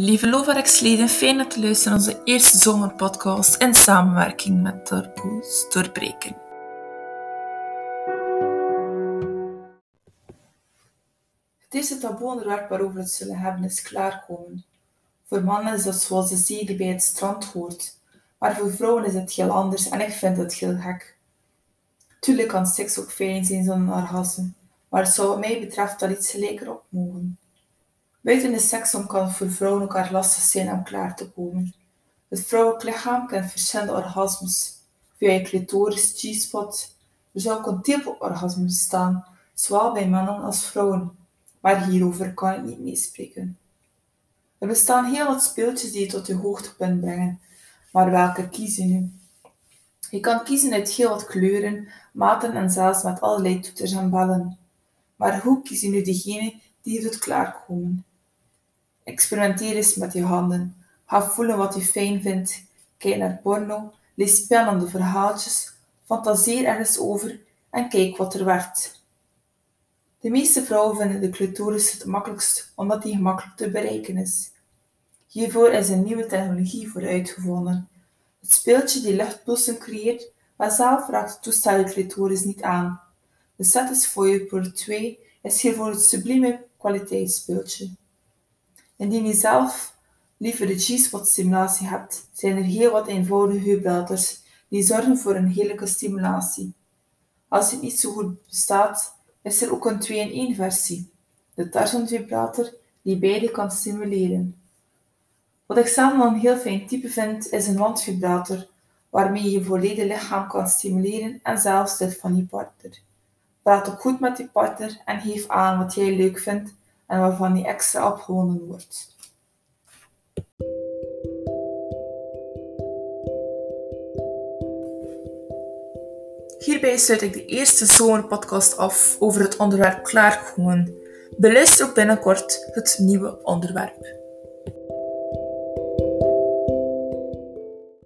Lieve Lovarex-leden, fijn dat je luistert naar onze eerste zomerpodcast in samenwerking met Taboes Doorbreken. Het eerste taboe-onderwerp waarover we het zullen hebben is klaarkomen. Voor mannen is dat zoals de zee die bij het strand hoort, maar voor vrouwen is het heel anders en ik vind het heel gek. Tuurlijk kan seks ook fijn zijn zonder orgasme, maar het zou wat mij betreft wel iets gelijker op mogen. Buiten de seksom kan voor vrouwen erg lastig zijn om klaar te komen. Het vrouwelijk lichaam kent verschillende orgasmes. Via clitoris, G-spot. Er zou ook een type bestaan, zowel bij mannen als vrouwen. Maar hierover kan ik niet meespreken. Er bestaan heel wat speeltjes die je tot je hoogtepunt brengen, maar welke kies je nu? Je kan kiezen uit heel wat kleuren, maten en zelfs met allerlei toeters en bellen. Maar hoe kies je nu degene die je doet klaarkomen? Experimenteer eens met je handen. Ga voelen wat je fijn vindt. Kijk naar porno, lees spannende verhaaltjes, fantaseer er eens over en kijk wat er werd. De meeste vrouwen vinden de clitoris het makkelijkst omdat die gemakkelijk te bereiken is. Hiervoor is een nieuwe technologie voor uitgevonden. Het speeltje die luchtpulsen creëert, maar zelf raakt het toestel de clitoris niet aan. De Satisfyer Pro 2 is hiervoor het sublieme kwaliteitsspeeltje. Indien je zelf liever de G-spot stimulatie hebt, zijn er heel wat eenvoudige vibrators die zorgen voor een heerlijke stimulatie. Als het niet zo goed bestaat, is er ook een 2-in-1 versie, de Tarzan vibrator, die beide kan stimuleren. Wat ik zelf een heel fijn type vind, is een wandvibrator, waarmee je je volledige lichaam kan stimuleren en zelfs dat van je partner. Praat ook goed met je partner en geef aan wat jij leuk vindt en waarvan die extra opgewonden wordt. Hierbij sluit ik de eerste zomerpodcast af over het onderwerp klaarkomen. Beluister ook binnenkort het nieuwe onderwerp.